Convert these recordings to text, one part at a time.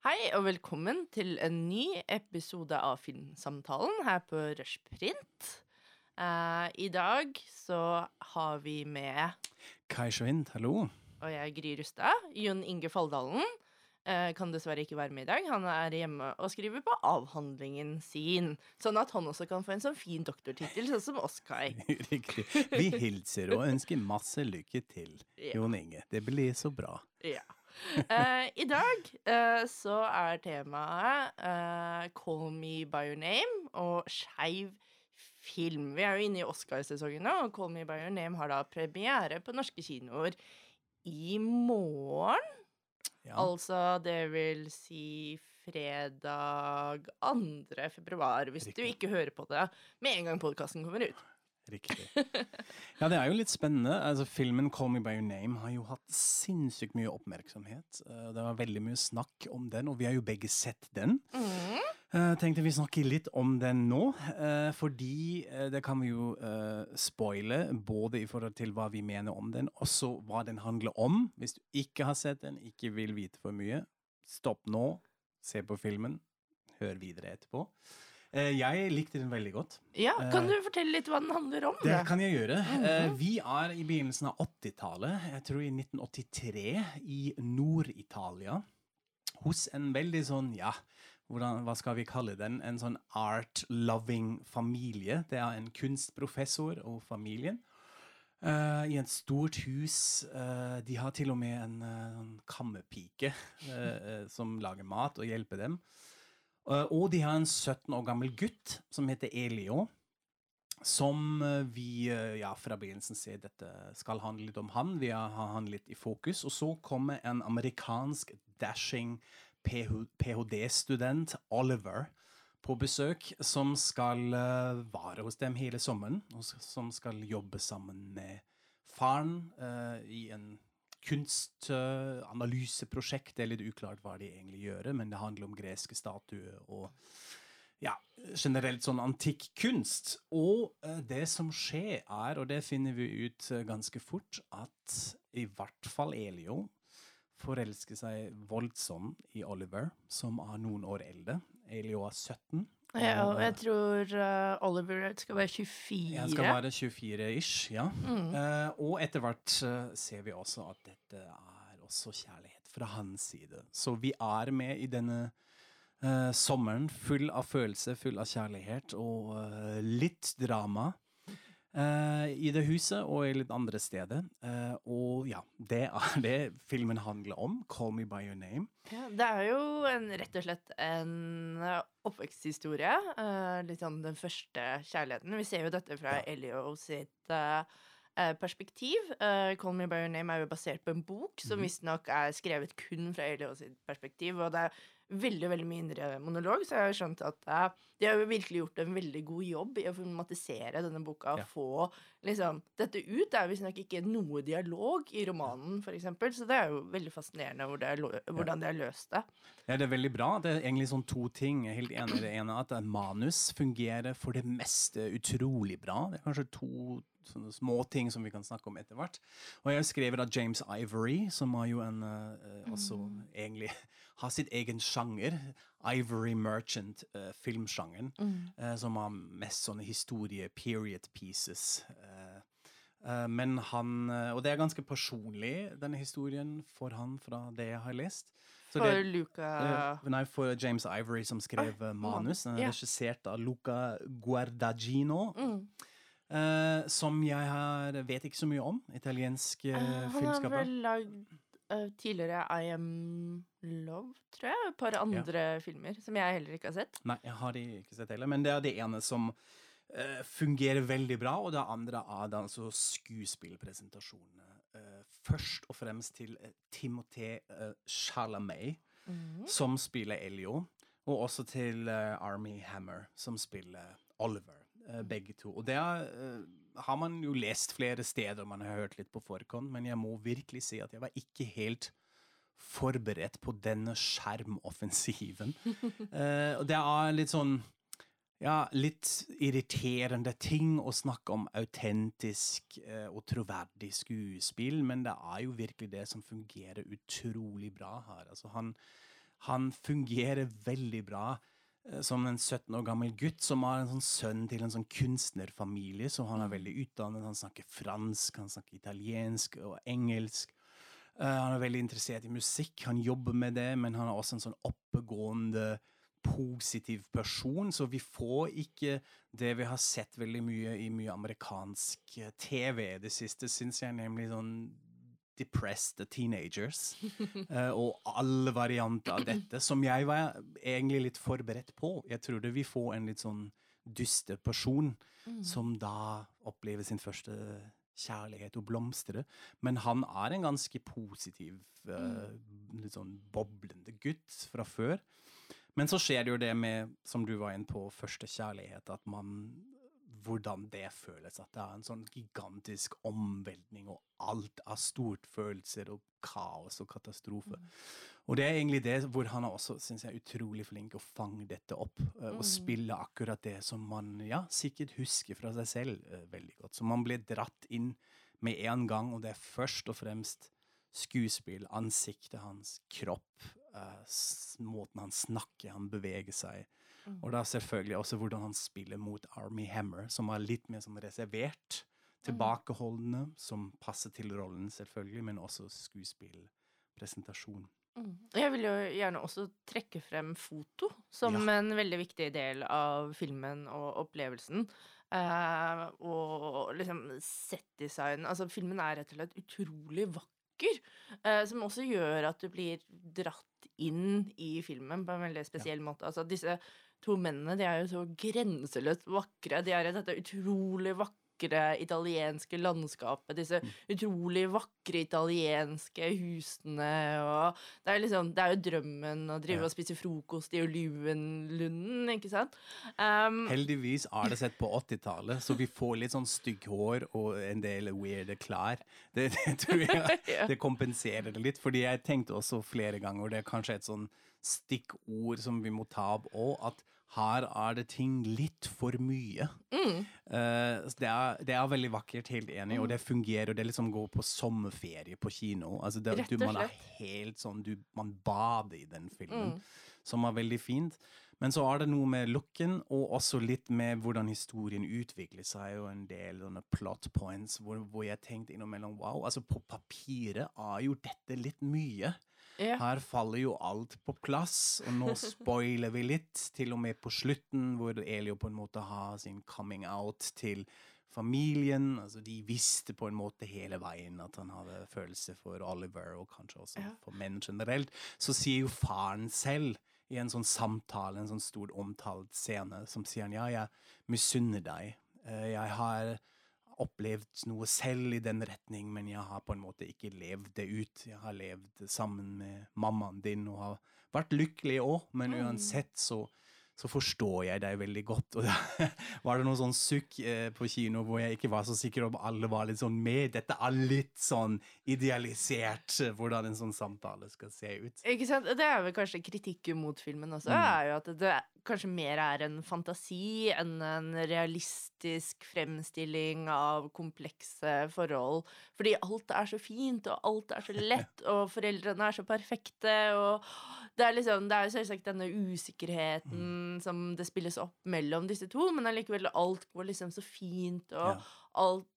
Hei og velkommen til en ny episode av Filmsamtalen her på Rushprint. Eh, I dag så har vi med Kai Sjøvind, hallo. Og jeg Gry Rustad. Jon Inge Falldalen eh, kan dessverre ikke være med i dag. Han er hjemme og skriver på avhandlingen sin. Sånn at han også kan få en sånn fin doktortittel, sånn som oss, Kai. Riktig. Vi hilser og ønsker masse lykke til. Jon Inge. Det blir så bra. Ja. Eh, I dag eh, så er temaet uh, Call Me By Your Name og skeiv film. Vi er jo inne i Oscarsesongen nå, og Call Me By Your Name har da premiere på norske kinoer i morgen. Ja. Altså det vil si fredag 2. februar, hvis du ikke hører på det med en gang podkasten kommer ut. Riktig. Ja, det er jo litt spennende. Altså, filmen 'Call Me By Your Name' har jo hatt sinnssykt mye oppmerksomhet. Eh, Det var veldig mye snakk om den, og vi har jo begge sett den. Mm. Uh, tenkte vi snakke litt om den nå, eh, fordi eh, det kan vi jo eh, spoile, både i forhold til hva vi mener om den, også hva den handler om. Hvis du ikke har sett den, ikke vil vite for mye, stopp nå, se på filmen, hør videre etterpå. Eh, jeg likte den veldig godt. Ja, kan Eh, du fortelle litt hva den handler om? Det kan jeg gjøre. Eh, Mhm. vi er i begynnelsen av 80-tallet, jeg tror i 1983, i Nord-Italia. Hos en veldig sånn, ja, hvordan, hva skal vi kalle den? En sånn art-loving familie. Det er en kunstprofessor og familien. Uh, I et stort hus. Uh, de har til og med en uh, kammerpike eh, eh, som lager mat og hjelper dem. Eh, og de har en 17 år gammel gutt som heter Elio som eh, vi eh, ja, fra begynnelsen ser dette skal handle litt om han. Vi har han litt i fokus. Og så kommer en amerikansk dashing ph.d.-student, Oliver, på besøk, som skal være hos dem hele sommeren. Og som skal jobbe sammen med faren uh, i en kunstanalyseprosjekt. det er litt uklart hva de egentlig gjør, men det handler om greske statuer og ja, generelt sånn antikk kunst. Og eh, det som skjer er, og det finner vi ut eh, ganske fort, at i hvert fall Elio forelsker seg voldsomt i Oliver, som er noen år eldre. Elio er 17. Ja, og og, jeg tror uh, Oliver skal være 24. Han skal være 24-ish, ja. Mm. Uh, og etter hvert uh, ser vi også at dette er også kjærlighet fra hans side. Så vi er med i denne eh, sommeren full av følelser, full av kjærlighet og eh, litt drama. Eh, I det huset og i litt andre steder. Eh, og ja, det er det filmen handler om. 'Call Me By Your Name'. Ja, det er jo en, rett og slett en eh, oppveksthistorie. litt sånn den første kjærligheten. Vi ser jo dette fra Ja. Elio sitt perspektiv. 'Call Me By Your Name' er jo basert på en bok som mm. visstnok er skrevet kun fra Elio sitt perspektiv. Og det er veldig veldig mye indre monolog, så jeg har skjønt at de har virkelig gjort en veldig god jobb i å filmatisere denne boka og Ja. få liksom, dette ut. Det er visstnok ikke noe dialog i romanen, eksempel, så det er jo veldig fascinerende hvor det er hvordan de har løst det. Ja, det er veldig bra. Det er egentlig sånn to ting. Jeg er helt enig i det ene at manus fungerer for det meste utrolig bra. Det er kanskje to sånne små ting som vi kan snakke om etter hvert. Og jeg har skrevet av James Ivory, som har jo en eh, også egentlig har sitt egen sjanger. Ivory Merchant, eh, filmsjangeren, uh, som har mest sånne historie, period pieces. Uh, men han Og det er ganske personlig, denne historien, for han, fra det jeg har lest. Så For det- Luca Nei, for James Ivory, som skrev ah, manus. Den er yeah. regissert av Luca Guardagino. mm. Uh, som jeg har, vet ikke så mye om. Italiensk uh, Eh, Han har vel lagd eh, tidligere I Am Love, tror jeg. Et par andre filmer som jeg heller ikke har sett. Nei, jeg har de ikke sett heller. Men det er det ene som uh, fungerer veldig bra, og det andre er det altså skuespillpresentasjonene. Uh, først og fremst til Timothée Chalamet. Mhm. som spiller Elio, og også til Army Hammer, som spiller Oliver. begge to. Og det er, har man jo lest flere steder, man har hørt litt på forkant, men jeg må virkelig si at jeg var ikke helt forberedt på denne skjermoffensiven. uh, og det er litt sånn ja, litt irriterende ting å snakke om autentisk eh, og troverdig skuespill, men det er jo virkelig det som fungerer utrolig bra her. Altså han, Han fungerer veldig bra som en 17 år gammel gutt som har en sånn sønn til en sånn kunstnerfamilie, så han er veldig utdannet. Han snakker fransk, han snakker italiensk og engelsk. Uh, han er veldig interessert i musikk, han jobber med det, men han er også en sånn oppegående, positiv person, så vi får ikke det vi har sett veldig mye i mye amerikansk TV i det siste, syns jeg, nemlig sånn depressed teenagers. uh, og alle varianter av dette, som jeg var egentlig litt forberedt på. Jeg trodde vi får en litt sånn dyster person mm. som da opplever sin første kjærlighet og blomstre. Men han er en ganske positiv, uh, litt sånn boblende gutt fra før. Men så skjer det jo det med, som du var inne på, første kjærlighet, at man hvordan det føles. At det er en sånn gigantisk omveltning, og alt av stort følelser og kaos og katastrofe. Mm. Og det er egentlig det hvor han er også, synes jeg, utrolig flink å fange dette opp. Uh, og mm. spille akkurat det som man ja, sikkert husker fra seg selv uh, veldig godt. Så man blir dratt inn med en gang, og det er først og fremst skuespill, ansiktet hans, kropp, uh, måten han snakker, han beveger seg Mm. Og da selvfølgelig også hvordan han spiller mot Army Hammer, som er litt mer sånn reservert, tilbakeholdende, som passer til rollen, selvfølgelig, men også skuespillpresentasjon. Mm. Jeg vil jo gjerne også trekke frem foto som ja. en veldig viktig del av filmen og opplevelsen. Uh, og liksom settdesign Altså, filmen er rett og slett utrolig vakker. Uh, som også gjør at du blir dratt inn i filmen på en veldig spesiell ja. måte. Altså, disse to mennene de er jo så grenseløst vakre. De er i dette utrolig vakre italienske landskapet. Disse mm. utrolig vakre italienske husene og Det er liksom, det er jo drømmen å drive ja. og spise frokost i Olivenlunden, ikke sant? Um, Heldigvis er det sett på 80-tallet, så vi får litt sånn stygghår og en del weirde klær. Det, det tror jeg det kompenserer det litt, fordi jeg tenkte også flere ganger, det er kanskje et sånn stikkord som vi må ta opp òg, at her er det ting litt for mye. Mm. Uh, det, er, det, er, veldig vakkert, helt enig, mm. og det fungerer. og Det liksom går på sommerferie på kino. Altså det, du, man er helt sånn, du, Man bader i den filmen, mm. som er veldig fint. Men så er det noe med looken, og også litt med hvordan historien utvikler seg, og en del sånne plot points hvor, hvor jeg tenkte innimellom wow, altså på papiret er jo dette litt mye. Ja. Her faller jo alt på plass, og nå spoiler vi litt, til og med på slutten, hvor Elio på en måte har sin coming out til familien. Altså, de visste på en måte hele veien at han hadde følelse for Oliver, og kanskje også ja. for menn generelt. Så sier jo faren selv i en sånn samtale, en sånn stor omtalt scene, som sier han ja, jeg misunner deg. Eh, jeg har opplevd noe selv i den retning, men jeg har på en måte ikke levd det ut. Jeg har levd sammen med mammaen din og har vært lykkelig òg, men mm. uansett så så forstår jeg deg veldig godt. Og da var det noe sånn sukk eh, på kino hvor jeg ikke var så sikker om alle var litt sånn med. Dette er litt sånn idealisert, eh, hvordan en sånn samtale skal se ut. Ikke sant? Det er vel kanskje kritikken mot filmen også, mm. er jo at det kanskje mer er en fantasi enn en realistisk fremstilling av komplekse forhold. Fordi alt er så fint, og alt er så lett, og foreldrene er så perfekte, og det er liksom, det er jo selvsagt denne usikkerheten mm. som det spilles opp mellom disse to, men allikevel alt går liksom så fint, og ja. alt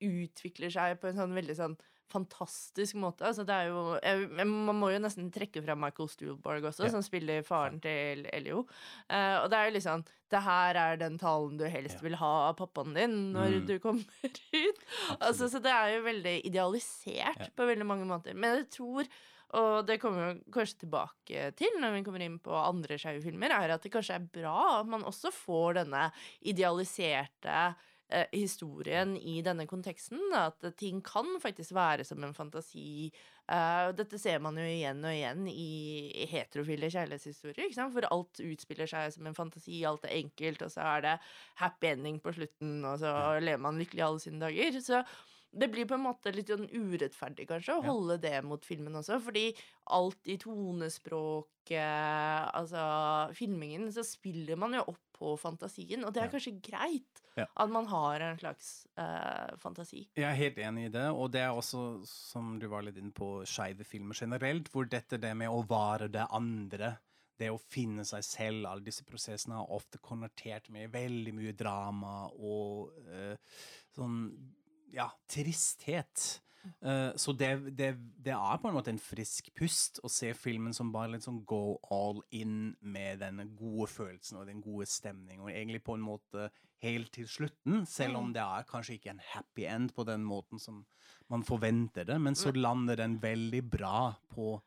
utvikler seg på en sånn veldig sånn fantastisk måte. Altså, det er jo jeg, Man må jo nesten trekke fra Michael Stuhlborg også, ja. som spiller faren til Elio. Uh, og det er jo liksom Det her er den talen du helst ja. vil ha av pappaen din når mm. du kommer ut. Altså, så det er jo veldig idealisert ja. på veldig mange måter. Men jeg tror og det kommer vi kanskje tilbake til når vi kommer inn på andre skeive filmer, er at det kanskje er bra at man også får denne idealiserte eh, historien i denne konteksten. At ting kan faktisk være som en fantasi. Uh, dette ser man jo igjen og igjen i heterofile kjærlighetshistorier. For alt utspiller seg som en fantasi, alt er enkelt, og så er det happy ending på slutten, og så lever man lykkelig alle sine dager. Så det blir på en måte litt sånn urettferdig, kanskje, å Ja. holde det mot filmen også. Fordi alt i tonespråket, altså filmingen, så spiller man jo opp på fantasien. Og det er kanskje greit Ja. at man har en slags eh, fantasi. Jeg er helt enig i det, og det er også, som du var litt inne på, skeive filmer generelt, hvor dette det med å vare det andre, det å finne seg selv, alle disse prosessene har ofte konvertert med veldig mye drama og eh, sånn, ja, tristhet. Uh, så det, det, det er på en måte en frisk pust å se filmen som bare litt sånn go all in med den gode følelsen og den gode stemningen, og egentlig på en måte helt til slutten, selv om Mm. det er kanskje ikke en happy end på den måten som man forventer det, men så lander den veldig bra på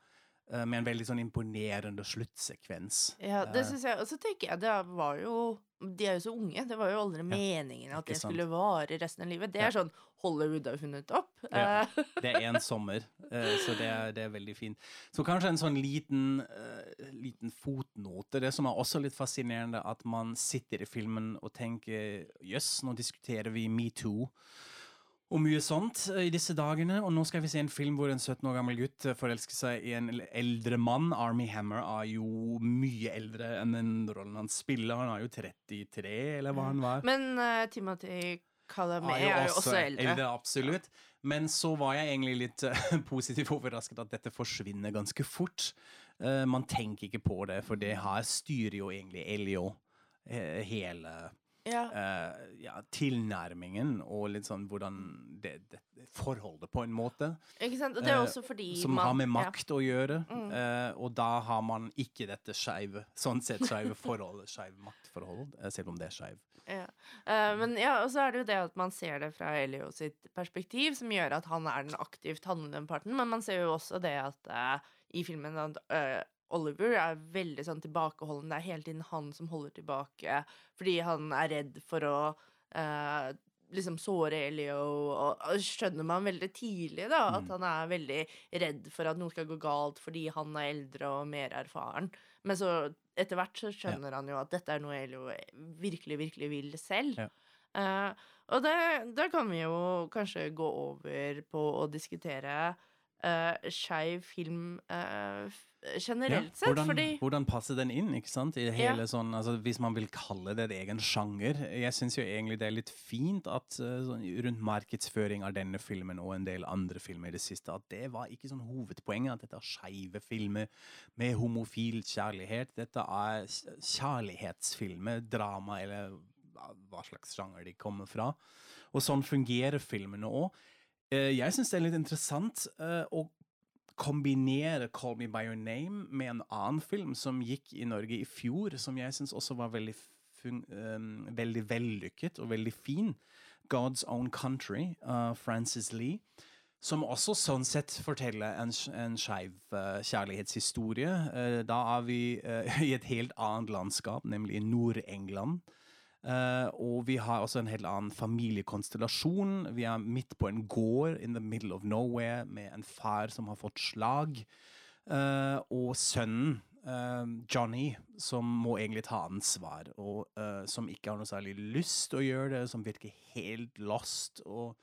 med en veldig sånn imponerende sluttsekvens. Ja, det syns synes jeg. Og så tenker jeg, det var jo De er jo så unge. Det var jo aldri meningen at det skulle vare resten av livet. Det Ja. er sånn Hollywood har funnet opp. Ja. Eh, Det er en sommer, eh, så det er, det er veldig fint. Så kanskje en sånn liten, eh, liten fotnote. Det som er også litt fascinerende, at man sitter i filmen og tenker jøss, nå diskuterer vi metoo. Og mye sånt eh, i disse dagene. Og nå skal vi se en film hvor en 17 år gammel gutt eh, forelsker seg i en eldre mann. Army Hammer er jo mye eldre enn den rollen han spiller. Han er jo 33, eller hva han var. Men uh, Timothy Calamé er er jo også eldre. absolutt. Men så var jeg egentlig litt uh, positivt overrasket at dette forsvinner ganske fort. Uh, man tenker ikke på det, for det her styrer jo egentlig Elio hele Ja. Uh, ja, tilnærmingen og litt sånn hvordan det, det Forholdet, på en måte. Ikke sant? Og det er Eh, også fordi Som man har med ja. makt å gjøre. Mm. Uh, og da har man ikke dette skeive, sånn sett skeive forholdet, skeiv maktforhold, selv om det er skeiv. Ja. Men ja, og så er det jo det at man ser det fra Elio sitt perspektiv, som gjør at han er den aktivt handlende parten, men man ser jo også det at i filmen at Oliver er veldig sånn tilbakeholden. Det er hele tiden han som holder tilbake fordi han er redd for å eh, liksom såre Elio, og, og skjønner man veldig tidlig da, at Mm. han er veldig redd for at noe skal gå galt fordi han er eldre og mer erfaren. Men så etter hvert så skjønner han jo at dette er noe Elio virkelig, virkelig vil selv. Ja. Uh, og da kan vi jo kanskje gå over på å diskutere uh, skeiv film f- generelt sett, hvordan, fordi hvordan passer den inn, ikke sant? I hele sånn, altså, hvis man vil kalle det en egen sjanger. Jeg syns jo egentlig det er litt fint at eh, sånn, rundt markedsføring av denne filmen og en del andre filmer i det siste, at det var ikke sånn hovedpoenget at dette er skeive filmer med homofil kjærlighet. Dette er kjærlighetsfilmer, drama eller hva- slags sjanger de kommer fra. Og sånn fungerer filmene òg. Jeg syns det er litt interessant eh, å kombinere 'Call Me By Your Name' med en annen film som gikk i Norge i fjor, som jeg syns også var veldig, fun um, veldig vellykket og veldig fin. 'God's Own Country' av Frances Lee. Som også sånn sett forteller en, en skeiv uh, kjærlighetshistorie. Uh, da er vi eh, i et helt annet landskap, nemlig Nord-England. Eh, og vi har også en helt annen familiekonstellasjon. Vi er midt på en gård in the middle of nowhere med en far som har fått slag, eh, og sønnen, eh, Johnny, som må egentlig ta ansvar, og uh, som ikke har noe særlig lyst å gjøre det, som virker helt lost og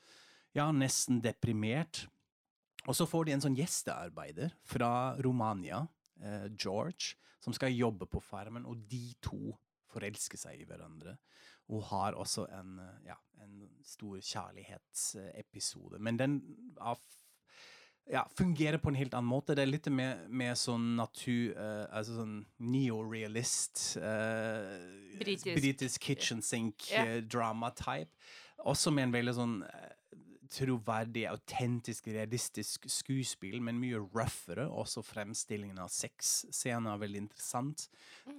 ja, nesten deprimert. Og så får de en sånn gjestearbeider fra Romania, uh, George, som skal jobbe på farmen, og de to forelsker seg i hverandre. Hun har også en, eh, ja, en stor kjærlighetsepisode. Men den ja, fungerer på en helt annen måte. Det er litt mer, mer sånn natur... Uh, altså sånn neorealist uh, Britisk. Britisk kitchen sink-drama-type. drama-type. Også med en veldig sånn eh, troverdig, autentisk, realistisk skuespill, men mye røffere. Også fremstillingen av sexscener er veldig interessant.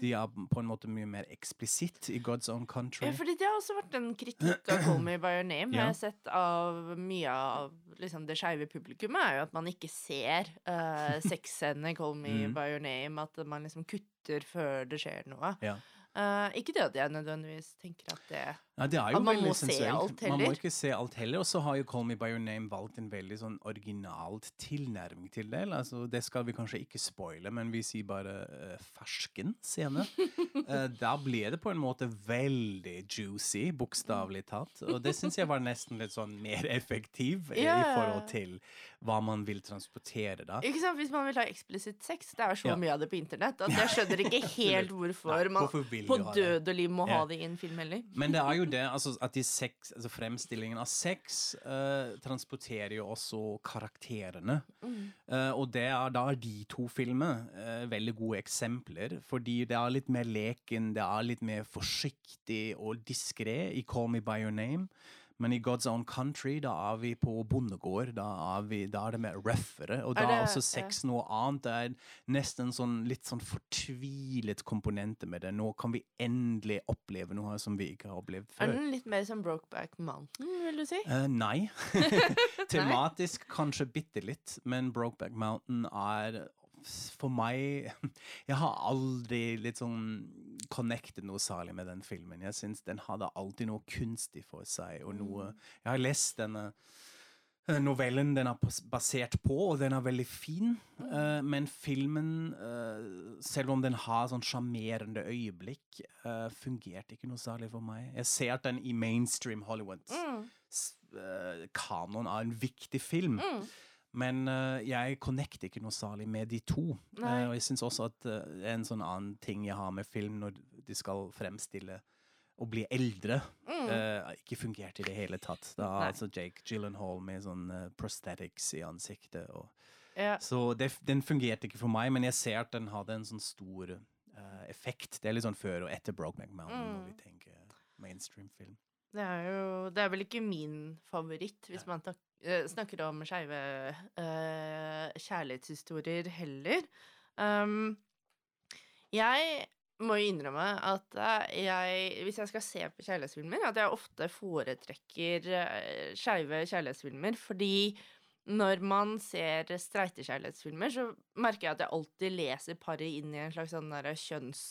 De er på en måte mye mer eksplisitt i God's Own Country. Ja, fordi det har også vært en kritikk av 'Call Me By Your Name'. Ja. Jeg har sett av mye av liksom, det skeive publikummet, er jo at man ikke ser uh, sexscenene i 'Call Me Mm. By Your Name'. At man liksom kutter før det skjer noe. Ja. Uh, ikke det at jeg nødvendigvis tenker at det Ja, det er jo At man må må se alt heller. Man må ikke se alt heller. Og så har jo Call Me By Your Name valgt en veldig sånn originalt tilnærming til det. Altså, det skal vi kanskje ikke spoile, men vi sier bare uh, fersken scene. uh, da ble det på en måte veldig juicy, bokstavelig talt. Og det syns jeg var nesten litt sånn mer effektiv yeah. I forhold til hva man vil transportere da. Ikke sant? Hvis man vil ha eksplisitt sex, det er så Ja. mye av det på internett at jeg skjønner ikke helt hvorfor Nei, man på død og liv må Ja. ha det i en film heller. Men det er jo det altså, at de sex, altså fremstillingen av sex uh, transporterer jo også karakterene. Mm. Uh, og det er, da er de to filmene uh, veldig gode eksempler, fordi det er litt mer leken, det er litt mer forsiktig og diskré i Call Me By Your Name. Men i God's Own Country, da er vi på bondegård. Da er, vi, da er det mer røffere. Og da Er er det- også sex noe annet. Det er nesten sånn litt sånn fortvilet komponenter med det. Nå kan vi endelig oppleve noe som vi ikke har opplevd før. Er den litt mer som Brokeback Mountain, vil du si? Uh, nei. Tematisk kanskje bitte litt, men Brokeback Mountain er for meg Jeg har aldri litt sånn connected noe særlig med den filmen. Jeg syns den hadde alltid noe kunstig for seg, og noe Jeg har lest denne eh, novellen den er basert på, og den er veldig fin. Eh, men filmen, eh, selv om den har sånn sjarmerende øyeblikk, eh, fungerte ikke noe særlig for meg. Jeg ser at den i mainstream Hollywood Mm. kanon er en viktig film. Mm. Men uh, jeg connecter ikke noe særlig med de to. Eh, og jeg syns også at uh, en sånn annen ting jeg har med film når de skal fremstille å bli eldre, Mm. ikke fungerte i det hele tatt. Da er altså Jake Gyllenhaal med sånn prosthetics i ansiktet. Og, Ja. så det, den fungerte ikke for meg, men jeg ser at den hadde en sånn stor effekt. Det er litt sånn før og etter Brokeback Mountain, når vi Mm. tenker mainstream-film. Det er jo Det er vel ikke min favoritt, hvis man tak uh, snakker om skeive uh, kjærlighetshistorier heller. Um, jeg må jo innrømme at eh, jeg, hvis jeg skal se på kjærlighetsfilmer, at jeg ofte foretrekker skeive kjærlighetsfilmer, fordi når man ser streite kjærlighetsfilmer, så merker jeg at jeg alltid leser paret inn i en slags sånn kjønns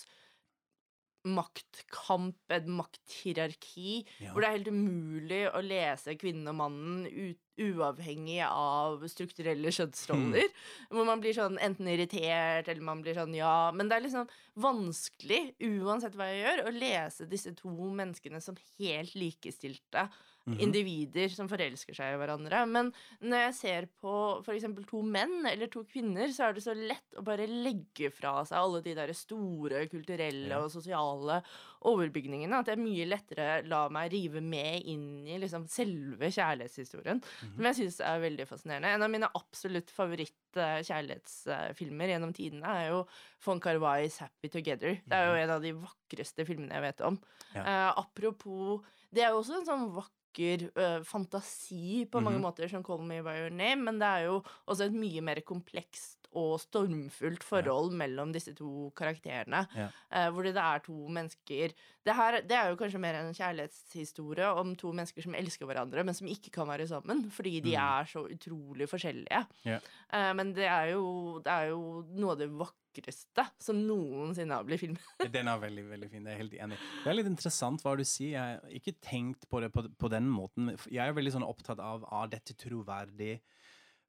maktkamp, et makthierarki, Ja. hvor det er helt umulig å lese kvinnen og mannen ut, uavhengig av strukturelle kjønnsroller. Hvor man blir sånn enten irritert, eller man blir sånn ja Men det er liksom vanskelig, uansett hva jeg gjør, å lese disse to menneskene som helt likestilte Mhm. individer som forelsker seg i hverandre. Men når jeg ser på f.eks. to menn eller to kvinner, så er det så lett å bare legge fra seg alle de der store kulturelle Ja. og sosiale overbygningene. At jeg mye lettere lar meg rive med inn i liksom selve kjærlighetshistorien. Mhm. Som jeg syns er veldig fascinerende. En av mine absolutt favoritt-kjærlighetsfilmer gjennom tidene er jo von Carvais 'Happy Together'. Det er jo en av de vakreste filmene jeg vet om. Ja. Uh, apropos Det er jo også en sånn vakker eh, fantasi på mange Mhm. måter som 'Call Me By Your Name', men det er jo også et mye mer komplekst og stormfullt forhold mellom disse to karakterene. Ja. uh, hvor det er to mennesker det, her, det er jo kanskje mer en kjærlighetshistorie om to mennesker som elsker hverandre, men som ikke kan være sammen fordi de Mm. er så utrolig forskjellige. Ja. Uh, men det er, jo, det er jo noe av det vakreste som noensinne har blitt filmet. Den er veldig veldig fin. Jeg er helt enig. Det er litt interessant hva du sier. Jeg har ikke tenkt på det på, på den måten. Jeg er veldig sånn opptatt av er dette troverdig.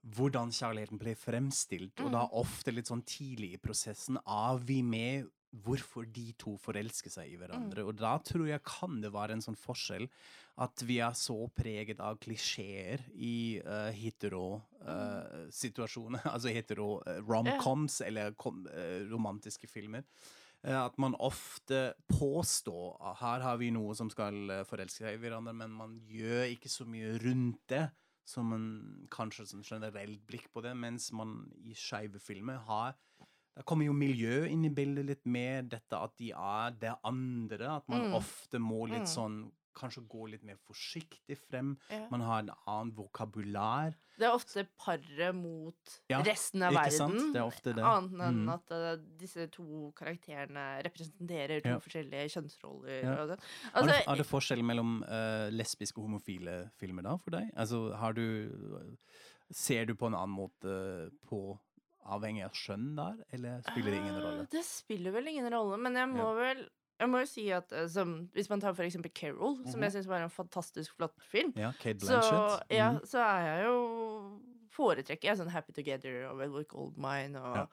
Hvordan kjærligheten ble fremstilt. Og da ofte litt sånn tidlig i prosessen er vi med hvorfor de to forelsker seg i hverandre. Og da tror jeg kan det være en sånn forskjell at vi er så preget av klisjeer i uh, hetero-situasjoner. altså hetero uh, romcoms eller kom, eh, romantiske filmer. Eh, At man ofte påstår at her har vi noe som skal eh, forelske seg i hverandre, men man gjør ikke så mye rundt det som en kanskje sånn generelt blikk på det, mens man i skeive filmer har Da kommer jo miljø inn i bildet litt mer, dette at de er det andre, at man Mm. ofte må litt Mm. sånn Kanskje gå litt mer forsiktig frem. Ja. Man har en annen vokabular. Det er ofte paret mot Ja, resten av ikke sant? verden. Det er. Annet enn Mm. at uh, disse to karakterene representerer to Ja. forskjellige kjønnsroller. Sånn. Er det, altså, er det forskjell mellom uh, lesbiske og homofile filmer da, for deg? Altså, har du Ser du på en annen måte på avhengig av skjønn der, eller spiller det ingen eh, rolle? Det spiller vel ingen rolle, men jeg må Ja. vel jeg må jo si at eh, som, Hvis man tar for eksempel Carol, som Mhm. jeg syns var en fantastisk flott film, Ja, Kate så, ja, -hmm. så er jeg jo Foretrekker jeg sånn Happy Together og Velvet Goldmine og Ja.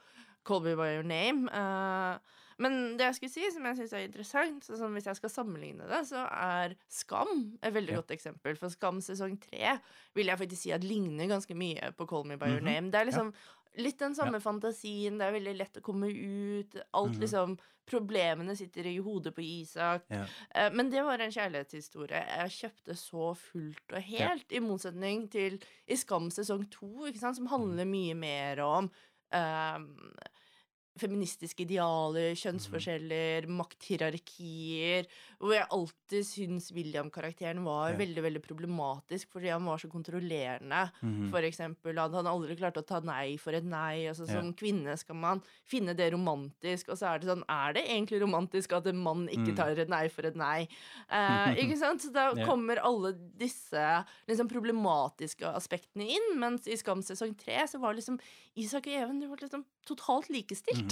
Call Me By Your Name. eh, men det jeg skulle si, som jeg syns er interessant, så som hvis jeg skal sammenligne det, så er Skam et veldig Ja. godt eksempel. For Skam sesong tre vil jeg faktisk si at ligner ganske mye på Call Me By Your Mhm. Name. Det er liksom litt den samme fantasien, det er veldig lett å komme ut. Alt Mhm. liksom Problemene sitter i hodet på Isak. Ja. Eh, Men det var en kjærlighetshistorie jeg kjøpte så fullt og helt, i motsetning til i Skam sesong to, som handler mye mer om ehm, feministiske idealer, kjønnsforskjeller, makthierarkier. Hvor jeg alltid syns William-karakteren var Ja. veldig veldig problematisk fordi han var så kontrollerende. Mm. For eksempel at han aldri klarte å ta nei for et nei. Altså, Ja. som kvinne skal man finne det romantisk, og så er det sånn Er det egentlig romantisk at en mann ikke Mm. tar et nei for et nei? Uh, ikke sant? Så da kommer alle disse liksom, problematiske aspektene inn. Mens i Skam sesong tre så var liksom Isak og Even de var liksom totalt likestilt.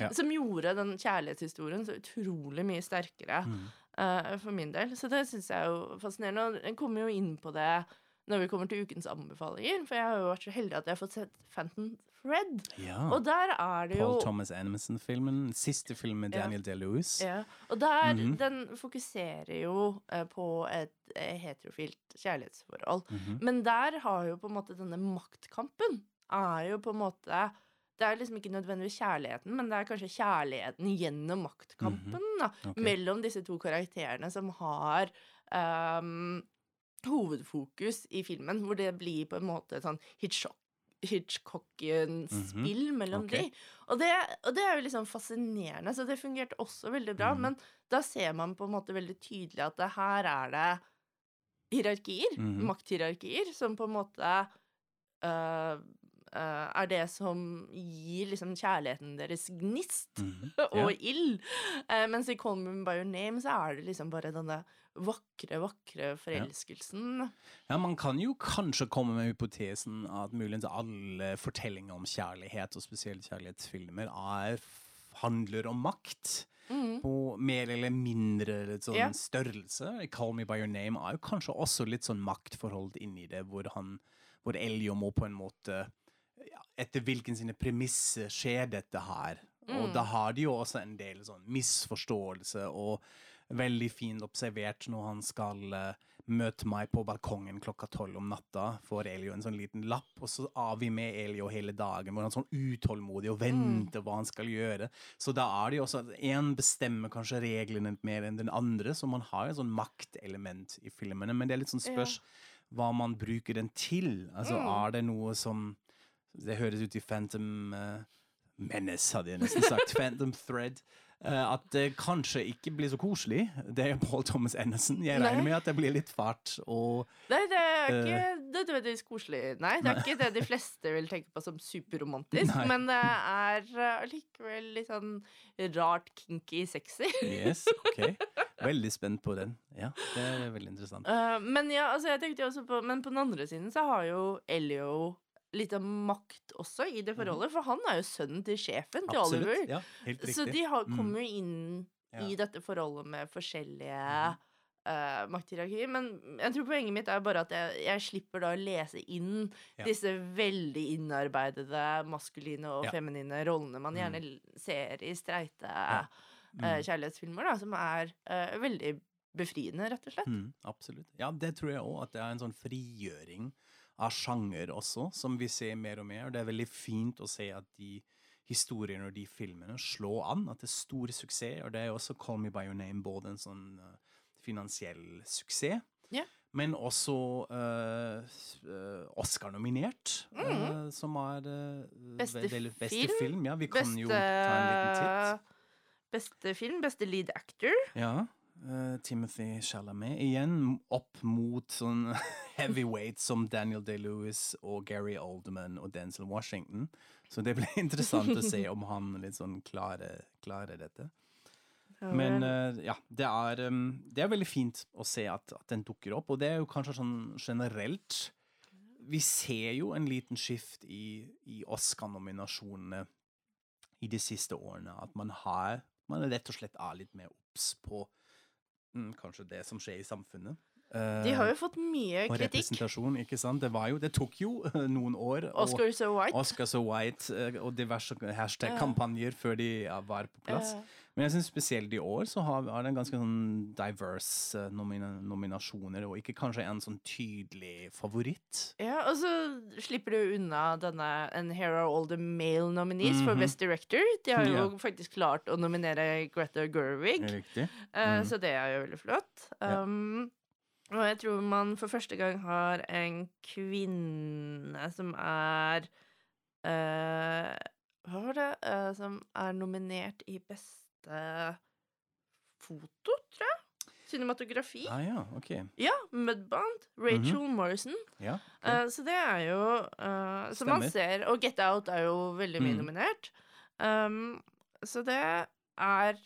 Ja. Som gjorde den kjærlighetshistorien så utrolig mye sterkere mm. uh, for min del. Så det syns jeg er jo fascinerende. Og jeg kommer jo inn på det når vi kommer til ukens anbefalinger, for jeg har jo vært så heldig at jeg har fått sett Phantom Fred. Ja. Og der er det jo Paul Thomas Anderson-filmen. Siste film med Ja. Daniel Day-Lewis. ja, Og der, Mhm. den fokuserer jo eh, på et eh, heterofilt kjærlighetsforhold. Mhm. Men der har jo på en måte denne maktkampen er jo på en måte det er liksom ikke nødvendigvis kjærligheten, men det er kanskje kjærligheten gjennom maktkampen da, Ok. mellom disse to karakterene som har um, hovedfokus i filmen, hvor det blir på en måte et sånn Hitchcock Hitchcock-spill mellom okay. de. Og det, og det er jo liksom fascinerende, så det fungerte også veldig bra. Mhm. Men da ser man på en måte veldig tydelig at det her er det hierarkier, Mhm. makthierarkier, som på en måte øh, øh, er det som gir liksom kjærligheten deres gnist Mhm. og Ja. ild. Uh, mens i Call Me By Your Name så er det liksom bare denne vakre, vakre forelskelsen. Ja, Man kan jo kanskje komme med hypotesen at muligens alle fortellinger om kjærlighet, og spesielt kjærlighetsfilmer, er, handler om makt. Mm. På mer eller mindre litt sånn yeah. størrelse. Call Me By Your Name er jo kanskje også litt sånn maktforhold inni det, hvor han hvor Elio må på en måte ja, Etter hvilken sine premisser skjer dette her? Og Mm. da har de jo også en del sånn misforståelse, og veldig fint observert når han skal uh, møte meg på balkongen klokka tolv om natta, får Elio en sånn liten lapp, og så er vi med Elio hele dagen, hvor han er sånn utålmodig og venter hva han skal gjøre. Så da er det jo også at én bestemmer kanskje reglene mer enn den andre, så man har et sånn maktelement i filmene, men det er litt sånn spørs hva man bruker den til. Altså, er det noe som Det høres ut i Phantom uh, Menace, hadde jeg nesten sagt. Phantom Thread. Uh, at det kanskje ikke blir så koselig. Det er Paul Thomas Anderson. Jeg regner Nei. med at det blir litt fart og Nei, det er ikke nødvendigvis koselig. Nei, det er ikke det de fleste vil tenke på som superromantisk. Nei. Men det er eh, allikevel litt sånn rart kinky sexy. Yes, ok. Veldig spent på den. Ja, det er veldig interessant. Uh, men ja, altså på Men på den andre siden så har jo Elio litt av makt også i det forholdet, for han er jo sønnen til sjefen til Oliver. Mhm. Ja, helt riktig. Så de har, Mm. kommer jo inn i Ja. dette forholdet med forskjellige uh, makthierarkier. Men jeg tror poenget mitt er bare at jeg, jeg slipper da å lese inn Ja. disse veldig innarbeidede maskuline og Ja. feminine rollene man gjerne mm. ser i streite Mm. kjærlighetsfilmer, da, som er uh, veldig befriende, rett og slett. Mm, absolutt. Ja, det tror jeg òg. At det er en sånn frigjøring av sjanger også, som vi ser mer og mer. Og det er veldig fint å se at de historiene og de filmene slår an. At det er stor suksess. Og det er også Call Me By Your Name både en sånn eh, finansiell suksess, yeah. men også uh, Oscar-nominert, eh, som er Mm. Beste ve- veldig- beste film, film. Ja, vi kan jo ta en liten titt. beste film, beste lead actor. Ja. Eh, Timothy Chalamet igjen opp mot sånn heavyweight som Daniel Day-Lewis og Gary Oldman og Denzel Washington. Så det blir interessant å se om han litt sånn klarer, klarer dette. Men eh, ja, det er, um, det er veldig fint å se at, at den dukker opp, og det er jo kanskje sånn generelt Vi ser jo en liten skift i, i Oscar-nominasjonene i de siste årene. At man har man rett og slett er litt mer obs på kanskje det som skjer i samfunnet. De har jo fått mye og kritikk. representasjon, ikke sant? Det var jo, det tok jo noen år. Oscar so white. Oscar so white eh, og diverse hashtag-kampanjer før de var på plass. Ja. Men jeg synes spesielt i år så har, har det en ganske sånn diverse eh, nomina nominasjoner, og ikke kanskje en sånn tydelig favoritt. Ja, og så slipper du unna denne And here are all the male nominees for Mhm. Best Director. De har jo Ja. faktisk klart å nominere Greta Gerwig, Riktig. Mm. Så det er jo veldig flott. Ja. Um, og jeg tror man for første gang har en kvinne som er eh, Hva var det? Eh, som er nominert i beste foto, tror jeg. Cinematografi. Ah ja, okay. Ja, Mudbound. Rachel Morrison. Ja, okay. uh, så det er jo uh, Som man ser Og Get Out er jo veldig mye Mm. nominert. Um, så det er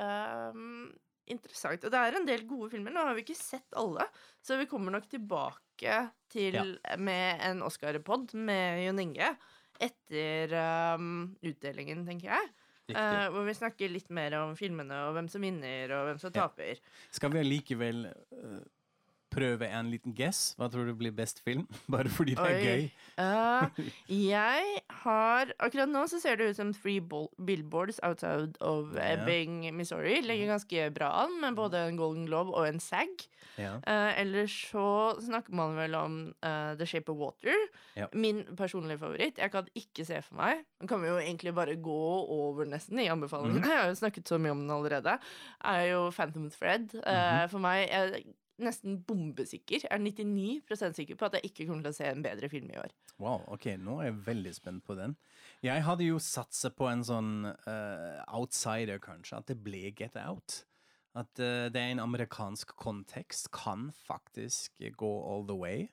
um, interessant. Og det er en del gode filmer. Nå har vi ikke sett alle, så vi kommer nok tilbake til med en Oscar-pod med Jon Inge etter um, utdelingen, tenker jeg. Eh, hvor vi snakker litt mer om filmene og hvem som vinner og hvem som Ja. taper. Skal vi likevel eh, prøve en liten guess? Hva tror du blir best film? Bare fordi det er Oi. gøy. uh, jeg har Akkurat nå så ser det ut som Three Billboards Outside of Ja. Ebbing, Missouri. Legger ganske bra an, med både en Golden Globe og en SAG. Ja. Uh, ellers så snakker man vel om uh, The Shape of Water. Ja. Min personlige favoritt. Jeg kan ikke se for meg Den kan vi jo egentlig bare gå over nesten i anbefalingene. Mm. Jeg har jo snakket så mye om den allerede. Er jo Phantom Thread. Uh, mm -hmm. For meg jeg nesten bombesikker. Jeg er 99% sikker på at jeg ikke kommer til å se en bedre film i år. Wow, ok, nå er jeg veldig spent på den. Jeg hadde jo satsa på en sånn uh, outsider, kanskje, at det ble Get Out. At uh, det er en amerikansk kontekst, kan faktisk gå all the way.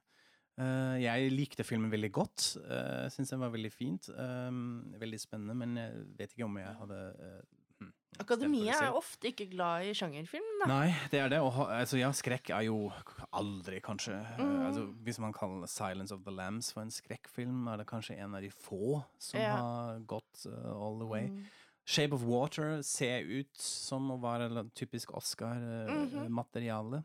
Uh, jeg likte filmen veldig godt. Uh, Syns den var veldig fint. Um, veldig spennende, men jeg vet ikke om jeg hadde eh, Akademiet er ofte ikke glad i sjangerfilm, da. Nei, det er det. Og, altså, ja, skrekk er jo aldri, kanskje eh, Mm. altså, Hvis man kaller 'Silence of the Lambs' for en skrekkfilm, er det kanskje en av de få som Ja. har gått uh, all the way. Mm. 'Shape of Water' ser ut som å være typisk Mhm. Oscar-materiale.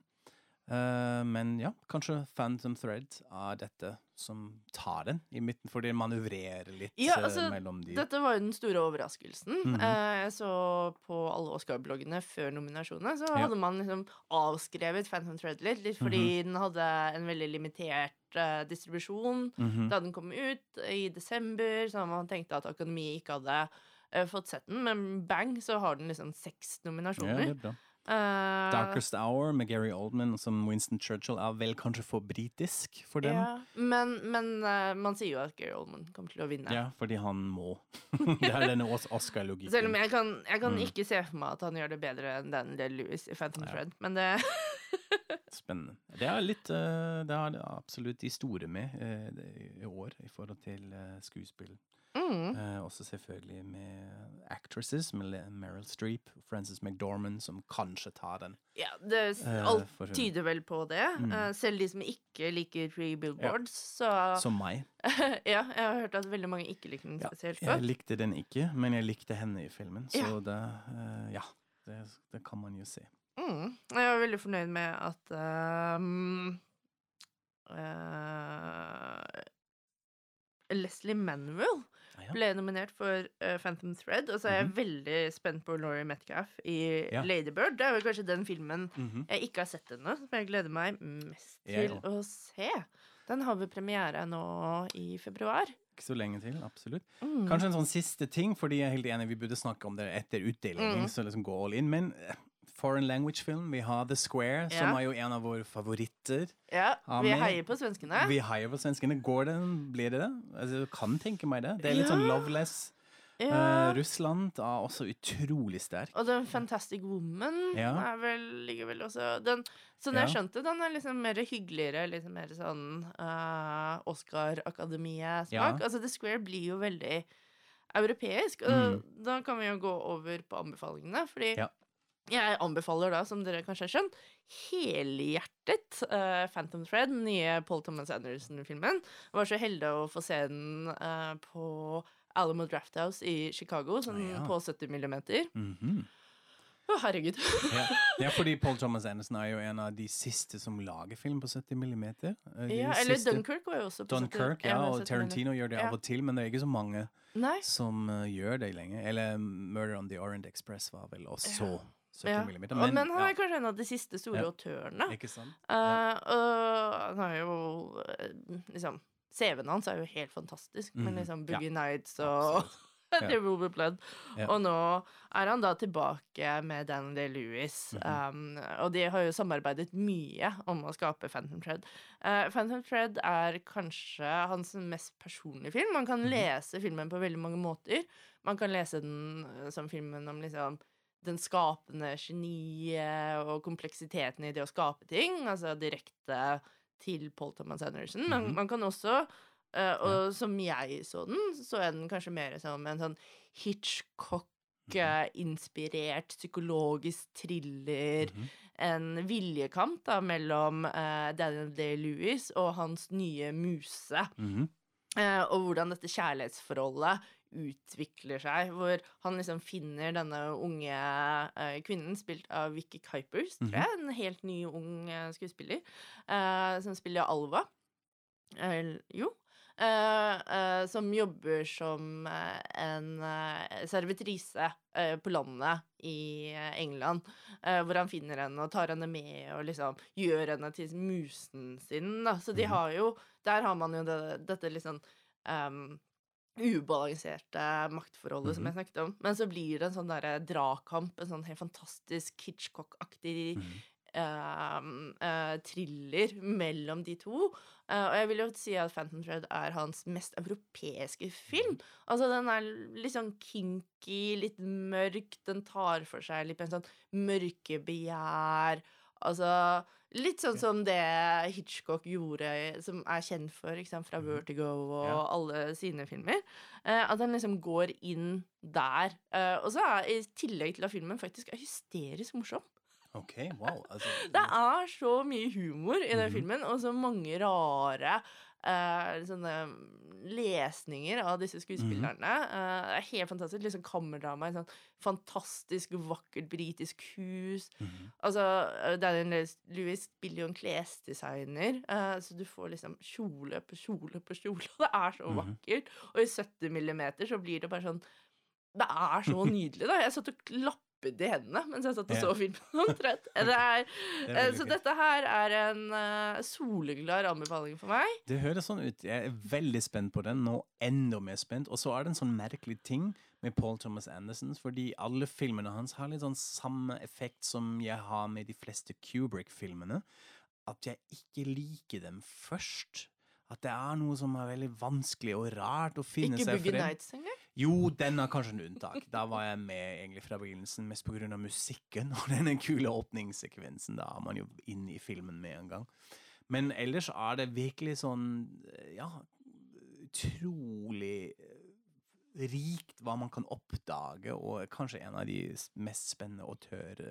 Eh, men ja, kanskje 'Phantom Thread' er dette som tar den i midten, fordi manøvrerer litt Ja, eh, altså, mellom de. Dette var jo den store overraskelsen. Mhm. Eh, Jeg så på alle Oscar-bloggene før nominasjonene, så Ja. hadde man liksom avskrevet Phantom Thread litt, litt fordi den hadde en veldig limitert eh, distribusjon Mhm. da den kom ut i desember, så man tenkte at Akademiet ikke hadde eh, fått sett den, men bang, så har den liksom seks nominasjoner. Ja, det er bra. Eh, 'Darkest Hour' med Gary Oldman som Winston Churchill er vel kanskje for britisk for dem. ja, men men uh, man sier jo at Gary Oldman kommer til å vinne. Ja, fordi han må. det er denne Oscar-logikken. Selv om jeg kan, jeg kan Mm. ikke se for meg at han gjør det bedre enn den Del Lewis i Phantom Ja. Thread, men det Spennende. Det er litt uh, Det er absolutt de store med i år i forhold til skuespill. mm. Også selvfølgelig med actresses, Meryl Streep, Frances McDormand, som kanskje tar den. Ja, det Eh, alt uh, tyder vel på det. Mm. Uh, selv de som ikke liker Three Billboards, så Som meg. Ja, jeg har hørt at veldig mange ikke liker den Ja, spesielt Jeg likte den ikke, men jeg likte henne i filmen, så Ja. det uh, Ja. Det, det kan man jo se. Mm. Jeg var veldig fornøyd med at um, Leslie Manuel Ah, ja. ble nominert for uh, Phantom Thread, og så er jeg veldig spent på Laurie Metcalf i. Ja. Ladybird. Det er vel kanskje den filmen Mhm. jeg ikke har sett ennå, som jeg gleder meg mest til òg. å se. Den har vi premiere nå i februar. Ikke så lenge til, absolutt. Mm. Kanskje en sånn siste ting, fordi jeg er helt enig, vi burde snakke om det etter utdelingen, Mm. så liksom gå all in. Men eh, foreign language film, vi har The Square, som er jo en av våre favoritter. Ja, Ja, vi heier på svenskene. Vi heier på svenskene. Går det, blir det det? Altså, jeg kan tenke meg det. Det er litt Ja. sånn loveless. Ja. Uh, Russland er også utrolig sterk. Og den Fantastic Woman Ja. er vel, ligger vel også den, Sånn Ja. jeg skjønte, den er liksom mer hyggeligere, liksom mer sånn uh, Oscar-akademiet-smak. Ja. Altså The Square blir jo veldig europeisk, og da kan vi jo gå over på anbefalingene, fordi Mm. Ja. Jeg anbefaler da, som dere kanskje har skjønt, helhjertet uh, Phantom Thread, den nye Paul Thomas Anderson-filmen. Var så heldig å få se den uh, på Alamo Drafthouse i Chicago, sånn Ja. på 70 millimeter. Mhm. Å, herregud. Ja. ja, fordi Paul Thomas Anderson er jo en av de siste som lager film på 70 millimeter. Eh, de ja, eller siste- Dunkirk var jo også på Dunkirk, 70 ja, og 70 Tarantino gjør det av og til, men det er ikke så mange Nei. som uh, gjør det lenger. Eller Murder on the Orient Express var vel også 70 Ja. millimeter. Men, men han er kanskje en av de siste store autørene. ikke sant? Uh, og han har jo eh, liksom CV-en hans er jo helt fantastisk, mm. med liksom Ja, Boogie Nights og Absolutt. The Ruby Blood. Ja. Og nå er han da tilbake med Dan Day-Lewis. Mhm. um, og de har jo samarbeidet mye om å skape Phantom Thread. Uh, Phantom Thread er kanskje hans mest personlige film. Man kan Mhm. lese filmen på veldig mange måter. Man kan lese den som filmen om liksom den skapende geniet og kompleksiteten i det å skape ting. Altså direkte til Paul Thomas Anderson. Men Mhm. man kan også uh, Og som jeg så den, så er den kanskje mer som en sånn Hitchcock-inspirert psykologisk thriller. Mhm. En viljekamp da mellom uh, Daniel Day-Lewis og hans nye muse. Mm -hmm. Uh, og hvordan dette kjærlighetsforholdet utvikler seg. Hvor han liksom finner denne unge uh, kvinnen, spilt av Vicky Kuipers, tror jeg. En helt ny, ung uh, skuespiller. uh, som spiller Alva. Jo. som jobber som en servitrise på landet i England. hvor han finner henne og tar henne med og liksom gjør henne til musen sin. Da. Så de Mhm. har jo Der har man jo det, dette liksom um, ubalanserte maktforholdet som Mhm. jeg snakket om. Men så blir det en sånn derre dragkamp, en sånn helt fantastisk Hitchcock-aktig mm -hmm. Uh, uh, thriller mellom de to. Uh, og jeg vil jo si at Phantom Thread er hans mest europeiske film. Altså, den er litt sånn kinky, litt mørk, den tar for seg litt på en sånn mørkebegjær. Altså Litt sånn som det Hitchcock gjorde, som er kjent for, ikke sant, fra Mhm. Vertigo og Ja. alle sine filmer. Eh, at han liksom går inn der. Eh, og så er i tillegg til at filmen faktisk er hysterisk morsom. OK, wow. Altså, Det er så mye humor i den Mhm. filmen, og så mange rare eh, sånne lesninger av disse skuespillerne. Uh, det er helt fantastisk. Liksom kammerdrama i et sånn fantastisk vakkert britisk hus. mhm. Altså, eh, Daniel Lewis spiller jo en klesdesigner, uh, så du får liksom kjole på kjole på kjole, og det er så Mhm. vakkert. Og i 70 millimeter så blir det bare sånn Det er så nydelig, da. Jeg satt og klappet i hendene mens jeg satt og så filmen. omtrent. Det er, så dette her er en eh, soleklar anbefaling for meg. Det høres sånn ut. Jeg er veldig spent på den, nå enda mer spent. Og så er det en sånn merkelig ting med Paul Thomas Anderson, fordi alle filmene hans har litt sånn samme effekt som jeg har med de fleste Kubrick-filmene. At jeg ikke liker dem først. At det er noe som er veldig vanskelig og rart å finne Ikke seg Boogie frem. Nights engang. Jo, den er kanskje en unntak. Da var jeg med egentlig fra begynnelsen, mest av musikken og denne kule åpningssekvensen. Da er man jo inne i filmen med en gang. Men ellers er det virkelig sånn, eh, ja, utrolig eh, rikt hva man kan oppdage, og kanskje en av de mest spennende autør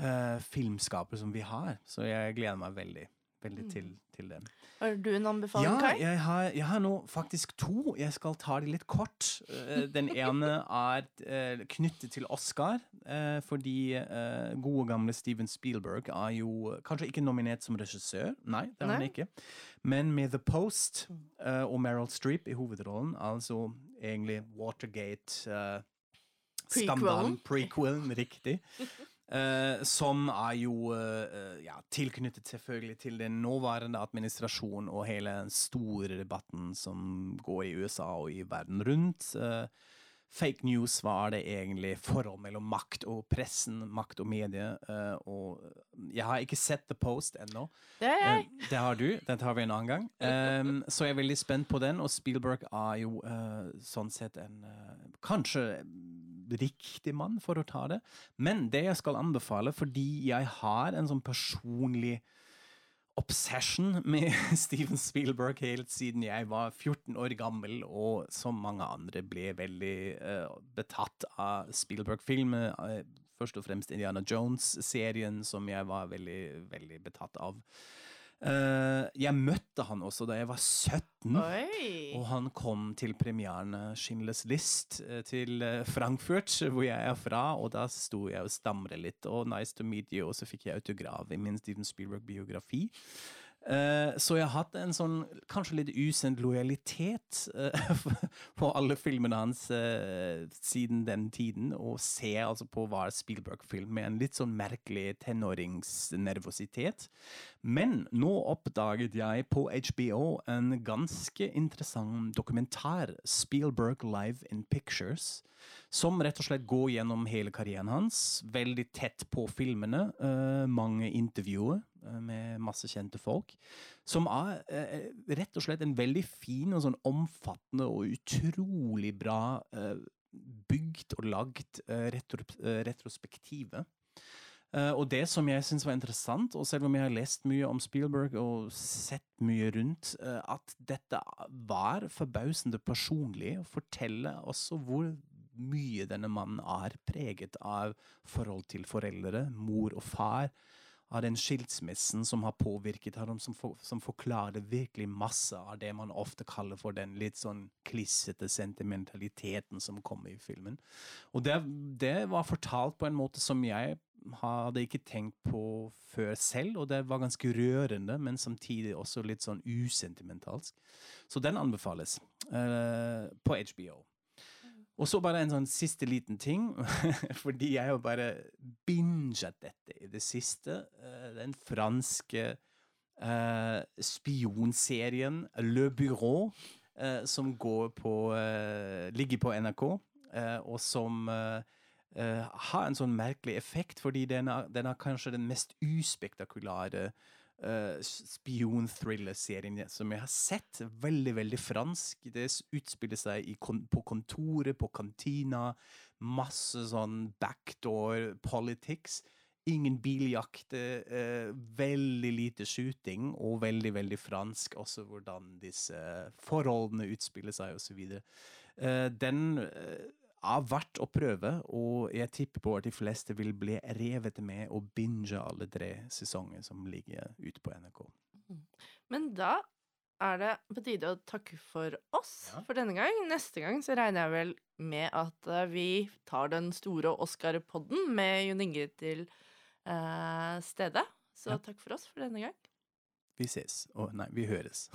uh, filmskapere som vi har. Så jeg gleder meg veldig, veldig til, til det. Har du en anbefaling, Ja, Kai? jeg har, jeg har nå faktisk to. Jeg skal ta de litt kort. Eh, Den ene er eh, knyttet til Oscar, eh, fordi gode gamle Steven Spielberg er jo kanskje ikke nominert som regissør, nei, det er han ikke, men med The Post eh, og Meryl Streep i hovedrollen, altså egentlig Watergate uh, Skandalen, prequelen, riktig. Eh, som er jo uh, ja, tilknyttet selvfølgelig til den nåværende administrasjonen og hele den store debatten som går i USA og i verden rundt. Uh, fake news, hva er det egentlig? Forhold mellom makt og pressen, makt og medier. og jeg har ikke sett The Post ennå. Det det har du. Den tar vi en annen gang. Um, så jeg er veldig spent på den, og Spielberg er jo sånn sett en Kanskje riktig mann for å ta det. Men det jeg skal anbefale, fordi jeg har en sånn personlig obsession med Steven Spielberg helt siden jeg var 14 år gammel, og som mange andre ble veldig uh, betatt av Spielberg-filmer. Uh, først og fremst Indiana Jones-serien, som jeg var veldig, veldig betatt av. Eh, jeg møtte han også da jeg var 17. Oi! Og han kom til premieren eh, Schindlers List eh, til Frankfurt, hvor jeg er fra, og da sto jeg og stamret litt, og nice to meet you, og så fikk jeg autograf i min Steven Spielberg-biografi. Eh, så jeg har hatt en sånn kanskje litt usendt lojalitet eh, på alle filmene hans eh, siden den tiden, og ser altså på hver Spielberg-film med en litt sånn merkelig tenåringsnervøsitet. Men nå oppdaget jeg på HBO en ganske interessant dokumentar, Spielberg Live in Pictures, som rett og slett går gjennom hele karrieren hans, veldig tett på filmene, eh, mange intervjuer eh, med masse kjente folk, som er eh, rett og slett en veldig fin og sånn omfattende og utrolig bra eh, bygd og lagd eh, retro, eh, retrospektive. Eh, og det som jeg syns var interessant, og selv om jeg har lest mye om Spielberg og sett mye rundt, eh, at dette var forbausende personlig, og forteller også hvor mye denne mannen er preget av forhold til foreldre, mor og far, av den skilsmissen som har påvirket ham, som, for, som forklarer virkelig masse av det man ofte kaller for den litt sånn klissete sentimentaliteten som kommer i filmen. Og det, det var fortalt på en måte som jeg hadde ikke tenkt på før selv, og det var ganske rørende, men samtidig også litt sånn usentimentalsk. Så den anbefales uh, på HBO. Og så bare en sånn siste liten ting, fordi jeg har bare binget dette i det siste. Eh, Den franske eh, spionserien Le Bureau, eh, som går på eh, ligger på NRK, og som har en sånn merkelig effekt, fordi den er, den er kanskje den mest uspektakulære uh, spion-thriller-serien som jeg har sett. Veldig, veldig fransk. Det utspiller seg kon på kontoret, på kantina. Masse sånn backdoor politics. Ingen biljakt, eh, veldig lite shooting, og veldig, veldig fransk også hvordan disse forholdene utspiller seg, osv. Uh, den eh, er verdt å prøve, og jeg tipper på at de fleste vil bli revet med og binge alle tre sesonger som ligger ute på NRK. Men da er det på tide å takke for oss Ja. for denne gang. Neste gang så regner jeg vel med at eh, vi tar den store Oscar-podden med Jon Inge til eh, stedet. Så Ja. takk for oss for denne gang. Vi ses. Og nei, vi høres.